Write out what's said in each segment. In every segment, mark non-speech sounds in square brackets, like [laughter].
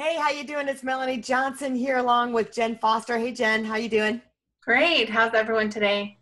Hey, how you doing? It's Melanie Johnson here along with Jen Foster. Hey Jen, how you doing? Great. How's everyone today?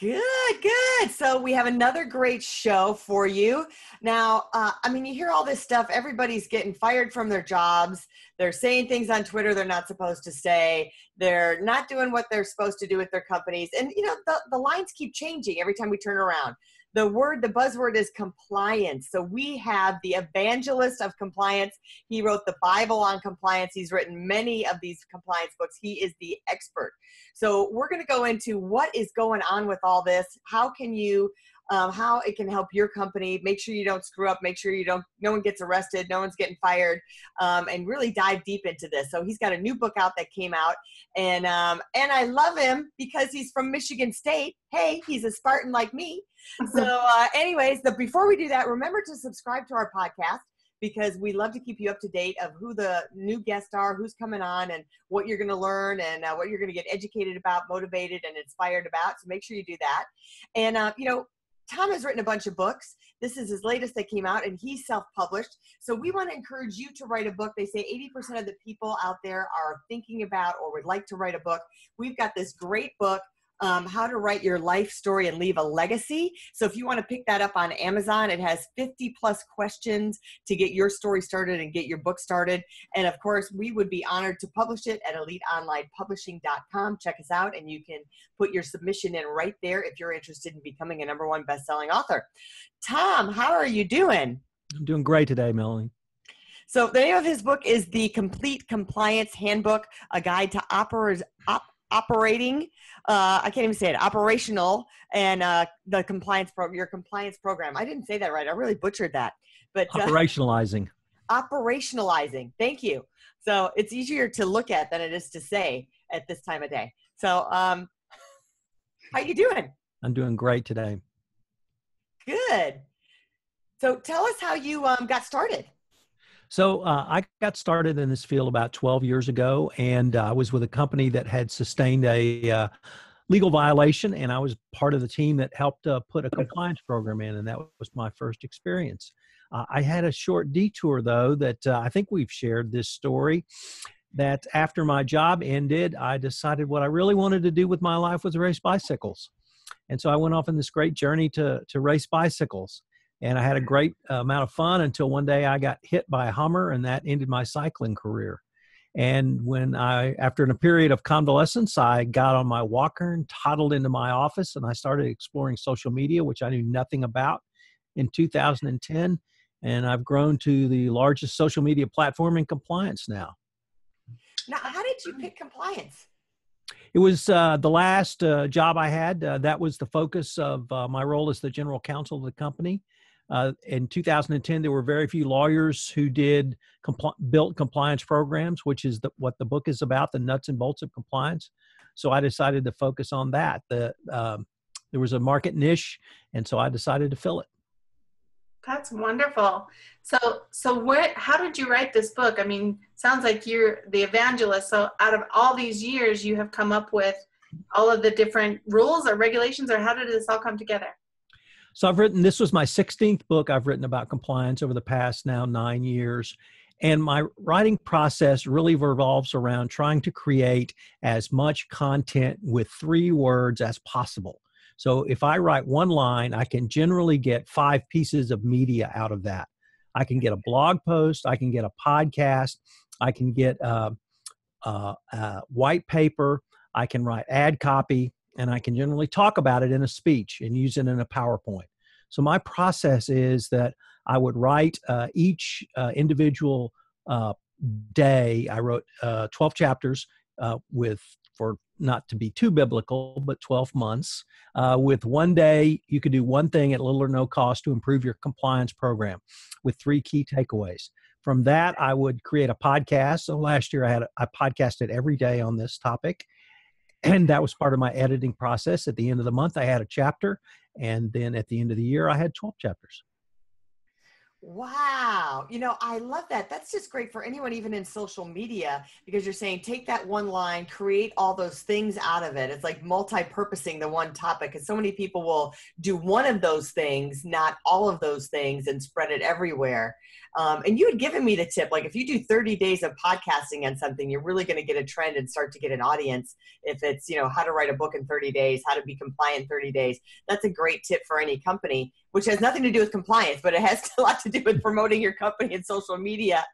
Good, good. So we have another great show for you. Now, uh, I mean, you hear all this stuff. Everybody's getting fired from their jobs. They're saying things on Twitter they're not supposed to say. They're not doing what they're supposed to do with their companies. And, you know, the, the lines keep changing every time we turn around the word the buzzword is compliance. So we have the evangelist of compliance. He wrote the bible on compliance. He's written many of these compliance books. He is the expert. So we're going to go into what is going on with all this. How can you um, how it can help your company. Make sure you don't screw up. Make sure you don't no one gets arrested. No one's getting fired um, and really dive deep into this. So he's got a new book out that came out and um, and i love him because he's from michigan state. Hey he's a spartan like me. [laughs] So uh, anyways the, before we do that remember to subscribe to our podcast because we love to keep you up to date of who the new guests are, who's coming on, and what you're going to learn and uh, what you're going to get educated about, motivated, and inspired about. So make sure you do that. And, uh, you know, Tom has written a bunch of books. This is his latest that came out, and he's self published. So we want to encourage you to write a book. They say 80% of the people out there are thinking about or would like to write a book. We've got this great book um, how to write your life story and leave a legacy. So if you want to pick that up on Amazon, it has 50 plus questions to get your story started and get your book started. And of course, we would be honored to publish it at eliteonlinepublishing.com. Check us out, and you can put your submission in right there if you're interested in becoming a number one best-selling author. Tom, how are you doing? I'm doing great today, Melanie. So the name of his book is The Complete Compliance Handbook, a guide to oper- op- operating uh, I can't even say it, operational and uh, the compliance pro- your compliance program. I didn't say that right. I really butchered that. But uh, operationalizing. Operationalizing. Thank you. So it's easier to look at than it is to say at this time of day. So, um, how you doing? I'm doing great today. Good. So tell us how you um, got started. So uh, I got started in this field about 12 years ago, and uh, I was with a company that had sustained a uh, legal violation, and I was part of the team that helped uh, put a compliance program in, and that was my first experience. Uh, I had a short detour, though, that uh, I think we've shared this story. That after my job ended, I decided what I really wanted to do with my life was race bicycles. And so I went off on this great journey to, to race bicycles and I had a great amount of fun until one day I got hit by a Hummer, and that ended my cycling career. And when I, after a period of convalescence, I got on my walker and toddled into my office, and I started exploring social media, which I knew nothing about, in 2010. And I've grown to the largest social media platform in compliance now. Now, how did you pick compliance? It was uh, the last uh, job I had. Uh, that was the focus of uh, my role as the general counsel of the company. Uh, in 2010, there were very few lawyers who did compl- built compliance programs, which is the, what the book is about, the nuts and bolts of compliance. So I decided to focus on that. The um, there was a market niche, and so I decided to fill it. That's wonderful. So, so what? How did you write this book? I mean, sounds like you're the evangelist. So, out of all these years, you have come up with all of the different rules or regulations, or how did this all come together? So I've written, this was my 16th book I've written about compliance over the past now nine years. And my writing process really revolves around trying to create as much content with three words as possible. So if I write one line, I can generally get five pieces of media out of that. I can get a blog post, I can get a podcast, I can get a, a, a white paper, I can write ad copy, and I can generally talk about it in a speech and use it in a PowerPoint. So my process is that I would write uh, each uh, individual uh, day. I wrote uh, 12 chapters uh, with for not to be too biblical, but 12 months. Uh, with one day, you could do one thing at little or no cost to improve your compliance program with three key takeaways. From that, I would create a podcast. So last year I had a, I podcasted every day on this topic. And that was part of my editing process. At the end of the month, I had a chapter. And then at the end of the year, I had 12 chapters. Wow. You know, I love that. That's just great for anyone, even in social media, because you're saying take that one line, create all those things out of it. It's like multi purposing the one topic. Because so many people will do one of those things, not all of those things, and spread it everywhere. Um, and you had given me the tip like if you do 30 days of podcasting on something, you're really going to get a trend and start to get an audience. If it's, you know, how to write a book in 30 days, how to be compliant in 30 days, that's a great tip for any company, which has nothing to do with compliance, but it has [laughs] a lot to do with promoting your company in social media.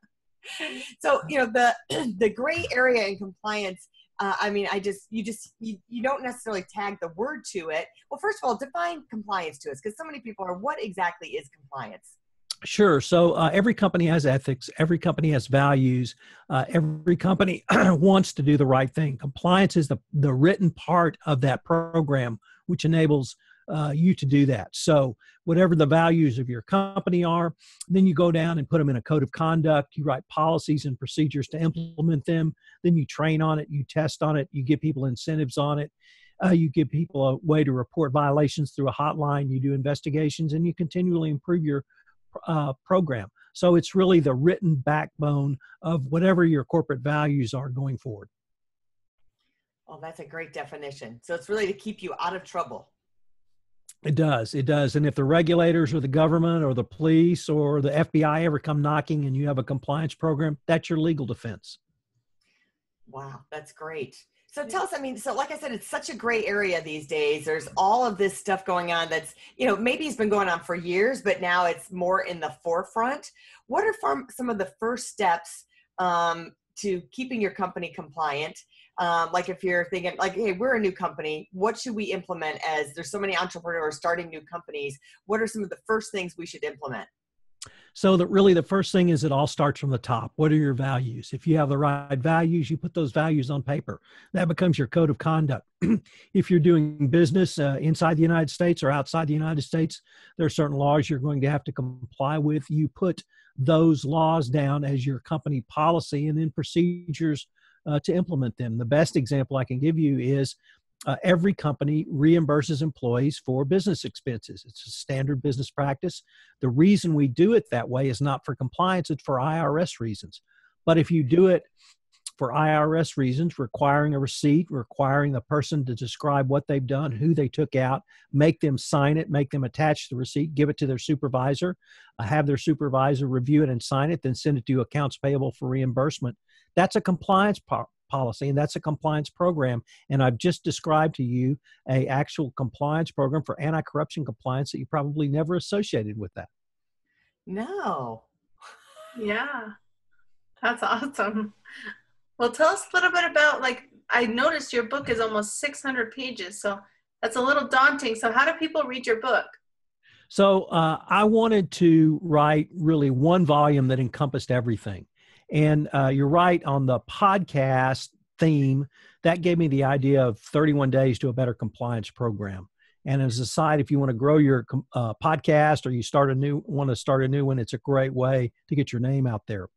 So, you know, the, [clears throat] the gray area in compliance uh, I mean, I just, you just, you, you don't necessarily tag the word to it. Well, first of all, define compliance to us because so many people are, what exactly is compliance? Sure. So uh, every company has ethics. Every company has values. Uh, every company [clears throat] wants to do the right thing. Compliance is the, the written part of that program, which enables uh, you to do that. So whatever the values of your company are, then you go down and put them in a code of conduct. You write policies and procedures to implement them. Then you train on it. You test on it. You give people incentives on it. Uh, you give people a way to report violations through a hotline. You do investigations, and you continually improve your uh, program. So it's really the written backbone of whatever your corporate values are going forward. Well, that's a great definition. So it's really to keep you out of trouble. It does. It does. And if the regulators or the government or the police or the FBI ever come knocking and you have a compliance program, that's your legal defense. Wow, that's great. So tell us, I mean, so like I said, it's such a gray area these days. There's all of this stuff going on that's, you know, maybe it's been going on for years, but now it's more in the forefront. What are some of the first steps um, to keeping your company compliant? Um, like if you're thinking like, hey, we're a new company, what should we implement as there's so many entrepreneurs starting new companies? What are some of the first things we should implement? So that really the first thing is it all starts from the top. What are your values? If you have the right values, you put those values on paper. That becomes your code of conduct. [clears throat] if you're doing business uh, inside the United States or outside the United States, there are certain laws you're going to have to comply with. You put those laws down as your company policy and then procedures uh, to implement them. The best example I can give you is uh, every company reimburses employees for business expenses. It's a standard business practice. The reason we do it that way is not for compliance, it's for IRS reasons. But if you do it for IRS reasons, requiring a receipt, requiring the person to describe what they've done, who they took out, make them sign it, make them attach the receipt, give it to their supervisor, uh, have their supervisor review it and sign it, then send it to accounts payable for reimbursement. That's a compliance policy, and that's a compliance program. And I've just described to you a actual compliance program for anti-corruption compliance that you probably never associated with that. No. Yeah, that's awesome. Well, tell us a little bit about like I noticed your book is almost 600 pages, so that's a little daunting. So, how do people read your book? So, uh, I wanted to write really one volume that encompassed everything. And uh, you're right on the podcast theme. That gave me the idea of 31 days to a better compliance program. And as a side, if you want to grow your uh, podcast or you start a new want to start a new one, it's a great way to get your name out there.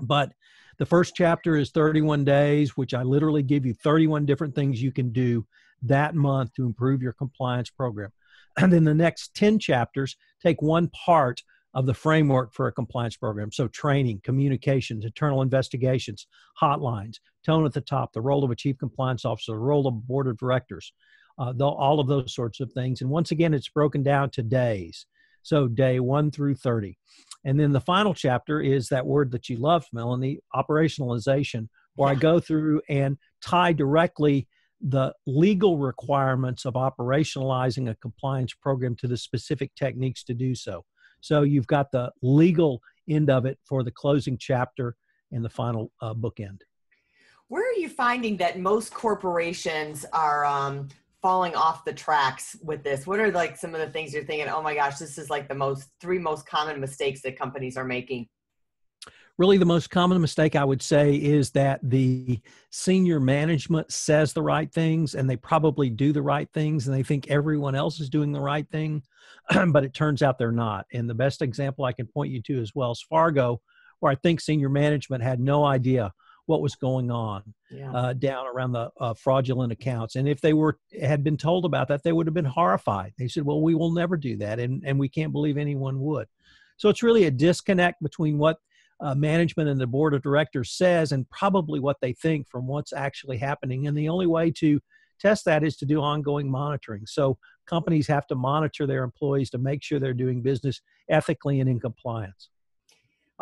But the first chapter is 31 days, which I literally give you 31 different things you can do that month to improve your compliance program. [clears throat] And then the next 10 chapters take one part of the framework for a compliance program. So, training, communications, internal investigations, hotlines, tone at the top, the role of a chief compliance officer, the role of board of directors, uh, the, all of those sorts of things. And once again, it's broken down to days. So, day one through 30. And then the final chapter is that word that you love, Melanie, operationalization, where I go through and tie directly the legal requirements of operationalizing a compliance program to the specific techniques to do so. So you've got the legal end of it for the closing chapter and the final uh, bookend. Where are you finding that most corporations are um, falling off the tracks with this? What are like some of the things you're thinking, oh my gosh, this is like the most three most common mistakes that companies are making? Really the most common mistake I would say is that the senior management says the right things and they probably do the right things and they think everyone else is doing the right thing, [clears throat] but it turns out they're not. And the best example I can point you to is Wells Fargo, where I think senior management had no idea what was going on Yeah. uh, down around the uh, fraudulent accounts. And if they were had been told about that, they would have been horrified. They said, "Well, we will never do that," and and we can't believe anyone would. So it's really a disconnect between what uh, management and the board of directors says and probably what they think from what's actually happening. And the only way to test that is to do ongoing monitoring. So companies have to monitor their employees to make sure they're doing business ethically and in compliance.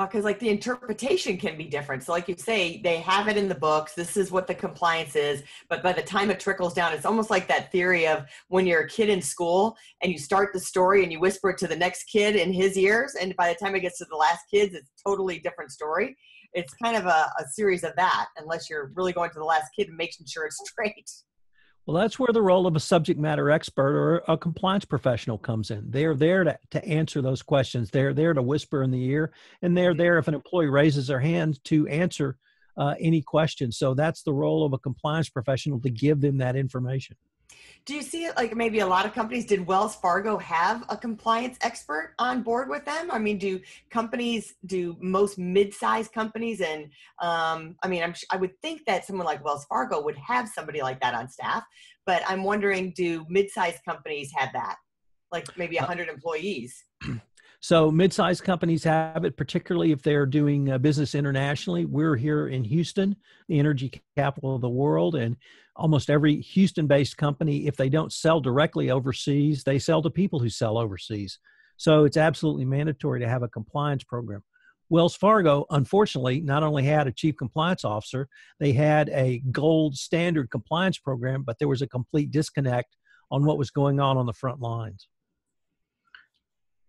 Uh, because like the interpretation can be different. So, like you say, they have it in the books. This is what the compliance is, but by the time it trickles down, it's almost like that theory of when you're a kid in school and you start the story and you whisper it to the next kid in his ears, and by the time it gets to the last kids, it's totally different story. It's kind of a, a series of that, unless you're really going to the last kid and making sure it's [laughs] straight. Well, that's where the role of a subject matter expert or a compliance professional comes in. They're there to, to answer those questions. They're there to whisper in the ear, and they're there if an employee raises their hand to answer uh, any questions. So that's the role of a compliance professional to give them that information. Do you see it like maybe a lot of companies? Did Wells Fargo have a compliance expert on board with them? I mean, do companies, do most mid-sized companies, and um, I mean, I'm, I would think that someone like Wells Fargo would have somebody like that on staff, but I'm wondering, do mid-sized companies have that? Like maybe 100 employees? [clears throat] So mid-sized companies have it, particularly if they're doing uh, business internationally. We're here in Houston, the energy capital of the world, and almost every Houston-based company, if they don't sell directly overseas, they sell to people who sell overseas. So it's absolutely mandatory to have a compliance program. Wells Fargo, unfortunately, not only had a chief compliance officer, they had a gold standard compliance program, but there was a complete disconnect on what was going on on the front lines.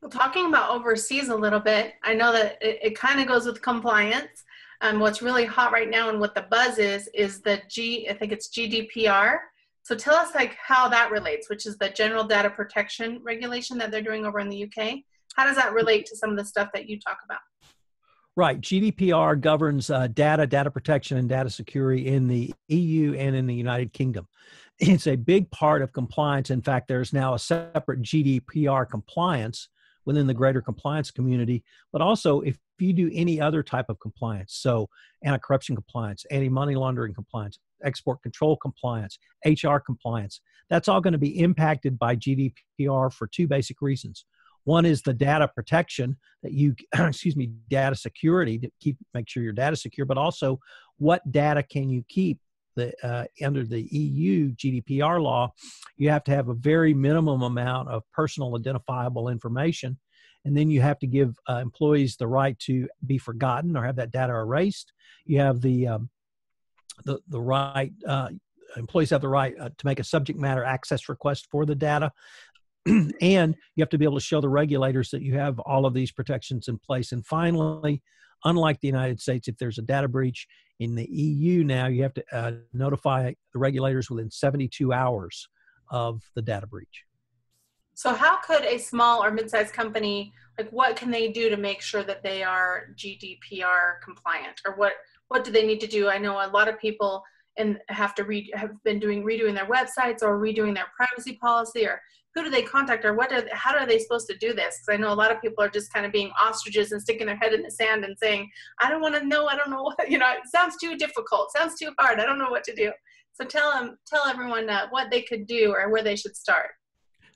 Well, talking about overseas a little bit, I know that it, it kind of goes with compliance. Um, what's really hot right now and what the buzz is is the G. I think it's GDPR. So tell us like how that relates, which is the General Data Protection Regulation that they're doing over in the UK. How does that relate to some of the stuff that you talk about? Right. GDPR governs uh, data, data protection, and data security in the EU and in the United Kingdom. It's a big part of compliance. In fact, there's now a separate GDPR compliance within the greater compliance community, but also if you do any other type of compliance, so anti corruption compliance, anti money laundering compliance, export control compliance, HR compliance, that's all going to be impacted by GDPR for two basic reasons. One is the data protection that you, [clears throat] excuse me, data security to keep make sure your data secure, but also what data can you keep the uh, under the EU GDPR law, you have to have a very minimum amount of personal identifiable information, and then you have to give uh, employees the right to be forgotten or have that data erased. You have the um, the the right uh, employees have the right uh, to make a subject matter access request for the data. [clears throat] and you have to be able to show the regulators that you have all of these protections in place. And finally, unlike the United States, if there's a data breach in the EU now, you have to uh, notify the regulators within 72 hours of the data breach. So, how could a small or mid-sized company, like, what can they do to make sure that they are GDPR compliant, or what what do they need to do? I know a lot of people and have to read have been doing redoing their websites or redoing their privacy policy, or who do they contact, or what? Do, how are they supposed to do this? Because I know a lot of people are just kind of being ostriches and sticking their head in the sand and saying, "I don't want to know. I don't know what [laughs] you know. It sounds too difficult. Sounds too hard. I don't know what to do." So tell them, tell everyone uh, what they could do or where they should start.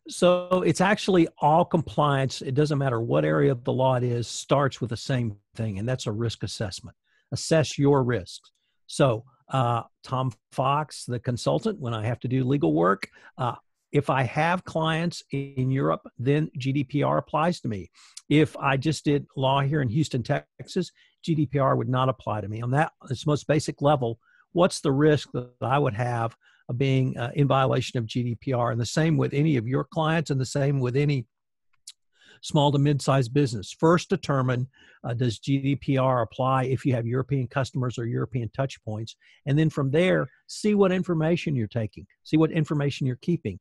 So it's actually all compliance. It doesn't matter what area of the law it is, starts with the same thing, and that's a risk assessment. Assess your risks. So, uh, Tom Fox, the consultant, when I have to do legal work, uh, if I have clients in Europe, then GDPR applies to me. If I just did law here in Houston, Texas, GDPR would not apply to me. On that, its most basic level, what's the risk that I would have of being uh, in violation of GDPR. And the same with any of your clients, and the same with any small to mid-sized business. First, determine uh, does GDPR apply if you have European customers or European touch points, and then from there, see what information you're taking, see what information you're keeping.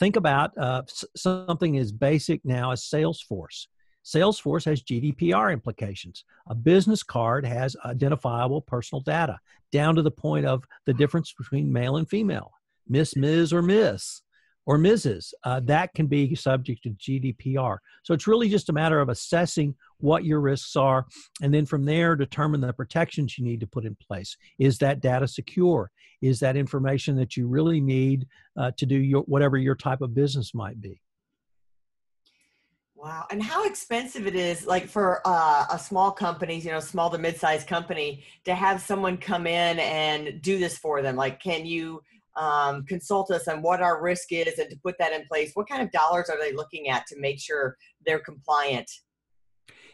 Think about uh, something as basic now as Salesforce. Salesforce has GDPR implications. A business card has identifiable personal data, down to the point of the difference between male and female, Miss, Ms., or Miss, or Mrs. Uh, that can be subject to GDPR. So it's really just a matter of assessing what your risks are, and then from there, determine the protections you need to put in place. Is that data secure? Is that information that you really need uh, to do your, whatever your type of business might be? Wow. And how expensive it is, like for uh, a small company, you know, small to mid-sized company, to have someone come in and do this for them. Like, can you um, consult us on what our risk is and to put that in place? What kind of dollars are they looking at to make sure they're compliant?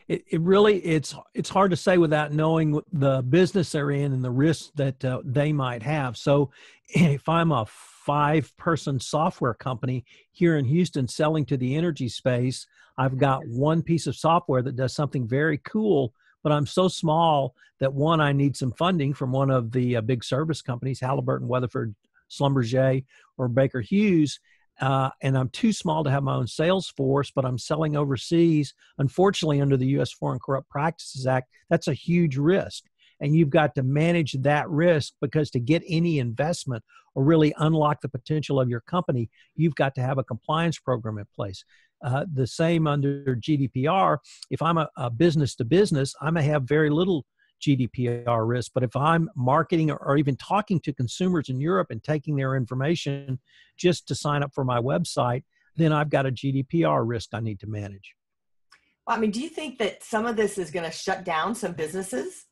It, it really it's it's hard to say without knowing the business they're in and the risks that uh, they might have. So, [clears throat] if I'm a five person software company here in Houston selling to the energy space, I've got one piece of software that does something very cool, but I'm so small that one, I need some funding from one of the uh, big service companies, Halliburton, Weatherford, Schlumberger, or Baker Hughes. Uh, and I'm too small to have my own sales force, but I'm selling overseas. Unfortunately, under the U.S. Foreign Corrupt Practices Act, that's a huge risk. And you've got to manage that risk because to get any investment or really unlock the potential of your company, you've got to have a compliance program in place. Uh, the same under GDPR. If I'm a, a business to business, I may have very little GDPR risk. But if I'm marketing or, or, even talking to consumers in Europe and taking their information just to sign up for my website, then I've got a GDPR risk I need to manage. Well, I mean, do you think that some of this is going to shut down some businesses?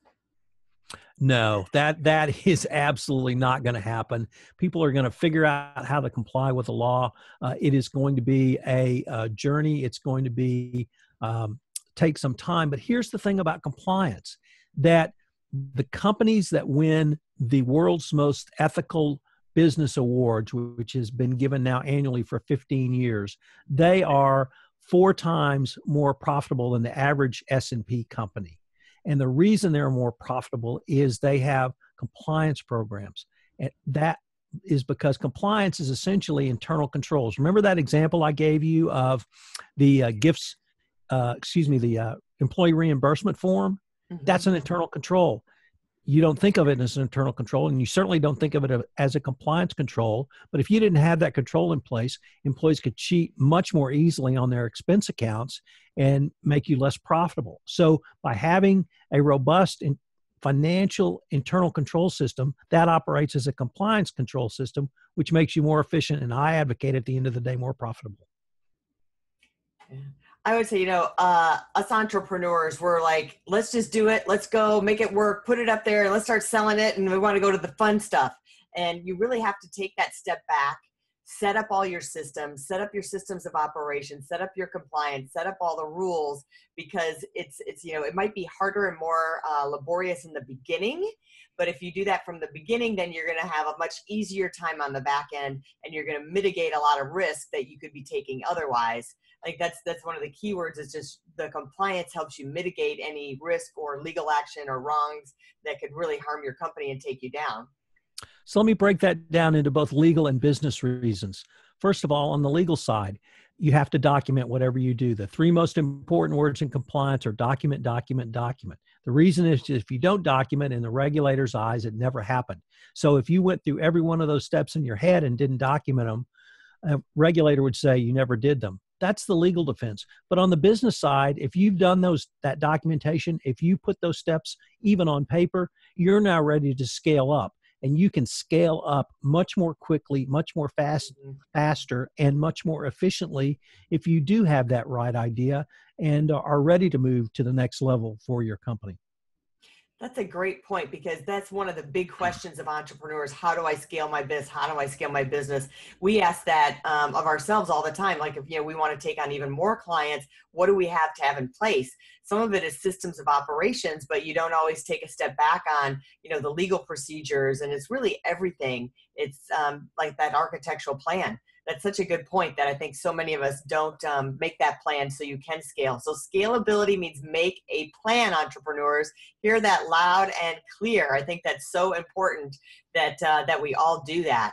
No, that that is absolutely not going to happen. People are going to figure out how to comply with the law. Uh, it is going to be a, a journey. It's going to be um, take some time. But here's the thing about compliance: that the companies that win the world's most ethical business awards, which has been given now annually for 15 years, they are four times more profitable than the average S&P company. And the reason they're more profitable is they have compliance programs. And that is because compliance is essentially internal controls. Remember that example I gave you of the uh, gifts, uh, excuse me, the uh, employee reimbursement form? Mm-hmm. That's an internal control you don't think of it as an internal control and you certainly don't think of it as a compliance control but if you didn't have that control in place employees could cheat much more easily on their expense accounts and make you less profitable so by having a robust financial internal control system that operates as a compliance control system which makes you more efficient and i advocate at the end of the day more profitable yeah. I would say, you know, uh, us entrepreneurs, we're like, let's just do it. Let's go make it work, put it up there, and let's start selling it. And we want to go to the fun stuff. And you really have to take that step back, set up all your systems, set up your systems of operation, set up your compliance, set up all the rules because it's, it's you know, it might be harder and more uh, laborious in the beginning. But if you do that from the beginning, then you're going to have a much easier time on the back end and you're going to mitigate a lot of risk that you could be taking otherwise like that's that's one of the keywords is just the compliance helps you mitigate any risk or legal action or wrongs that could really harm your company and take you down so let me break that down into both legal and business reasons. First of all on the legal side you have to document whatever you do. The three most important words in compliance are document document document. The reason is if you don't document in the regulator's eyes it never happened. So if you went through every one of those steps in your head and didn't document them a regulator would say you never did them. That's the legal defense. But on the business side if you've done those that documentation if you put those steps even on paper you're now ready to scale up and you can scale up much more quickly much more fast mm-hmm. faster and much more efficiently if you do have that right idea and are ready to move to the next level for your company that's a great point because that's one of the big questions of entrepreneurs. How do I scale my business? How do I scale my business? We ask that um, of ourselves all the time. Like if you know we want to take on even more clients, what do we have to have in place? Some of it is systems of operations, but you don't always take a step back on you know the legal procedures, and it's really everything. It's um, like that architectural plan that's such a good point that I think so many of us don't um, make that plan so you can scale. So scalability means make a plan, entrepreneurs. Hear that loud and clear. I think that's so important that uh, that we all do that.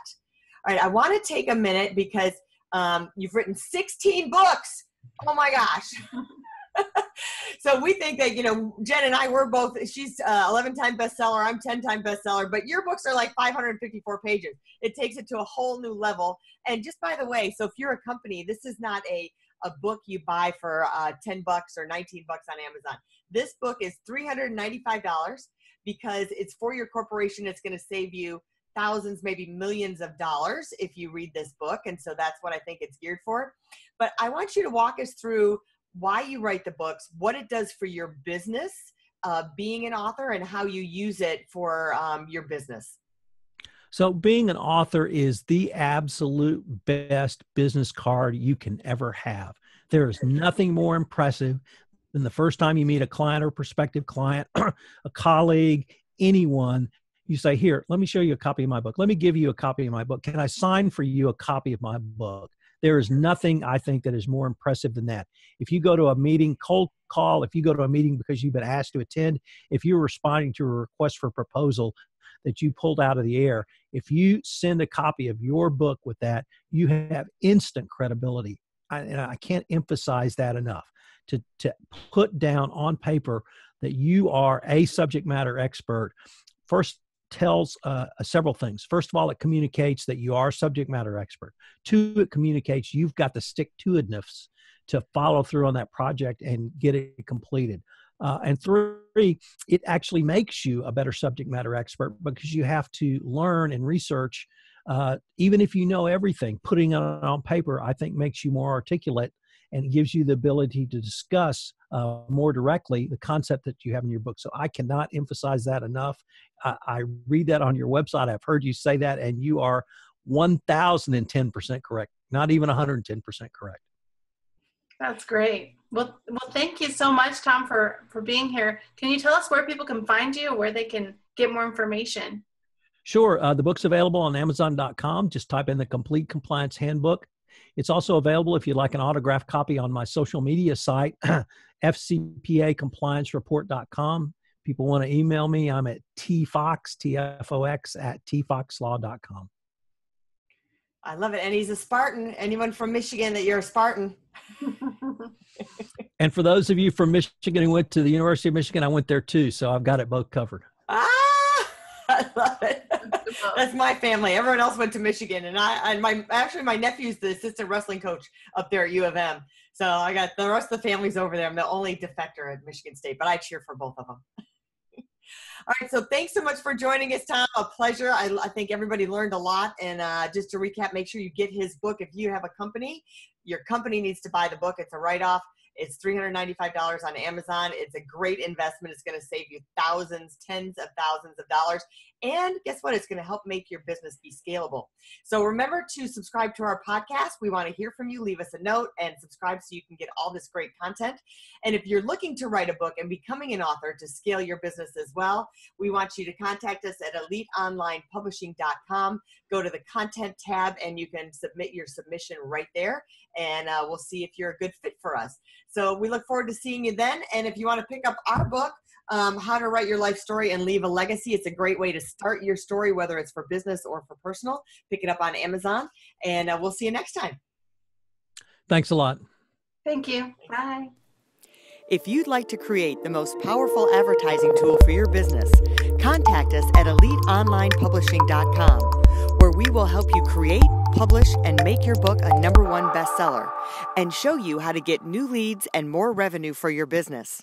All right, I want to take a minute because um, you've written 16 books. Oh my gosh. [laughs] [laughs] so we think that you know jen and i we're both she's uh, 11 time bestseller i'm 10 time bestseller but your books are like 554 pages it takes it to a whole new level and just by the way so if you're a company this is not a a book you buy for uh, 10 bucks or 19 bucks on Amazon. This book is $395 because it's for your corporation. It's going to save you thousands, maybe millions of dollars if you read this book. And so that's what I think it's geared for. But I want you to walk us through why you write the books, what it does for your business, uh, being an author, and how you use it for um, your business. So, being an author is the absolute best business card you can ever have. There is nothing more impressive than the first time you meet a client or prospective client, [clears throat] a colleague, anyone. You say, Here, let me show you a copy of my book. Let me give you a copy of my book. Can I sign for you a copy of my book? There is nothing I think that is more impressive than that. If you go to a meeting, cold call, if you go to a meeting because you've been asked to attend, if you're responding to a request for proposal that you pulled out of the air, if you send a copy of your book with that, you have instant credibility. I, and I can't emphasize that enough. To, to put down on paper that you are a subject matter expert first tells uh, several things. First of all, it communicates that you are a subject matter expert. Two, it communicates you've got the stick to itness to follow through on that project and get it completed. Uh, and three, it actually makes you a better subject matter expert because you have to learn and research. Uh, even if you know everything, putting it on paper, I think, makes you more articulate and it gives you the ability to discuss uh, more directly the concept that you have in your book. So I cannot emphasize that enough. I, I read that on your website. I've heard you say that, and you are 1010% correct, not even 110% correct. That's great. Well, well, thank you so much, Tom, for for being here. Can you tell us where people can find you, where they can get more information? Sure. Uh, the book's available on Amazon.com. Just type in the Complete Compliance Handbook. It's also available if you'd like an autographed copy on my social media site, [clears throat] fcpacompliancereport.com. People want to email me. I'm at tfox, T-F-O-X, at tfoxlaw.com. I love it. And he's a Spartan. Anyone from Michigan that you're a Spartan. [laughs] and for those of you from Michigan who went to the University of Michigan, I went there too. So I've got it both covered. Ah, [laughs] I love it. That's my family. Everyone else went to Michigan, and I and my actually my nephew's the assistant wrestling coach up there at U of M. So I got the rest of the families over there. I'm the only defector at Michigan State, but I cheer for both of them. [laughs] All right, so thanks so much for joining us, Tom. A pleasure. I, I think everybody learned a lot. And uh, just to recap, make sure you get his book. If you have a company, your company needs to buy the book. It's a write off. It's $395 on Amazon. It's a great investment. It's going to save you thousands, tens of thousands of dollars. And guess what? It's going to help make your business be scalable. So remember to subscribe to our podcast. We want to hear from you. Leave us a note and subscribe so you can get all this great content. And if you're looking to write a book and becoming an author to scale your business as well, we want you to contact us at eliteonlinepublishing.com. Go to the content tab and you can submit your submission right there. And uh, we'll see if you're a good fit for us. So we look forward to seeing you then. And if you want to pick up our book, um, How to Write Your Life Story and Leave a Legacy, it's a great way to start your story, whether it's for business or for personal. Pick it up on Amazon. And uh, we'll see you next time. Thanks a lot. Thank you. Bye. If you'd like to create the most powerful advertising tool for your business, contact us at eliteonlinepublishing.com, where we will help you create publish, and make your book a number one bestseller, and show you how to get new leads and more revenue for your business.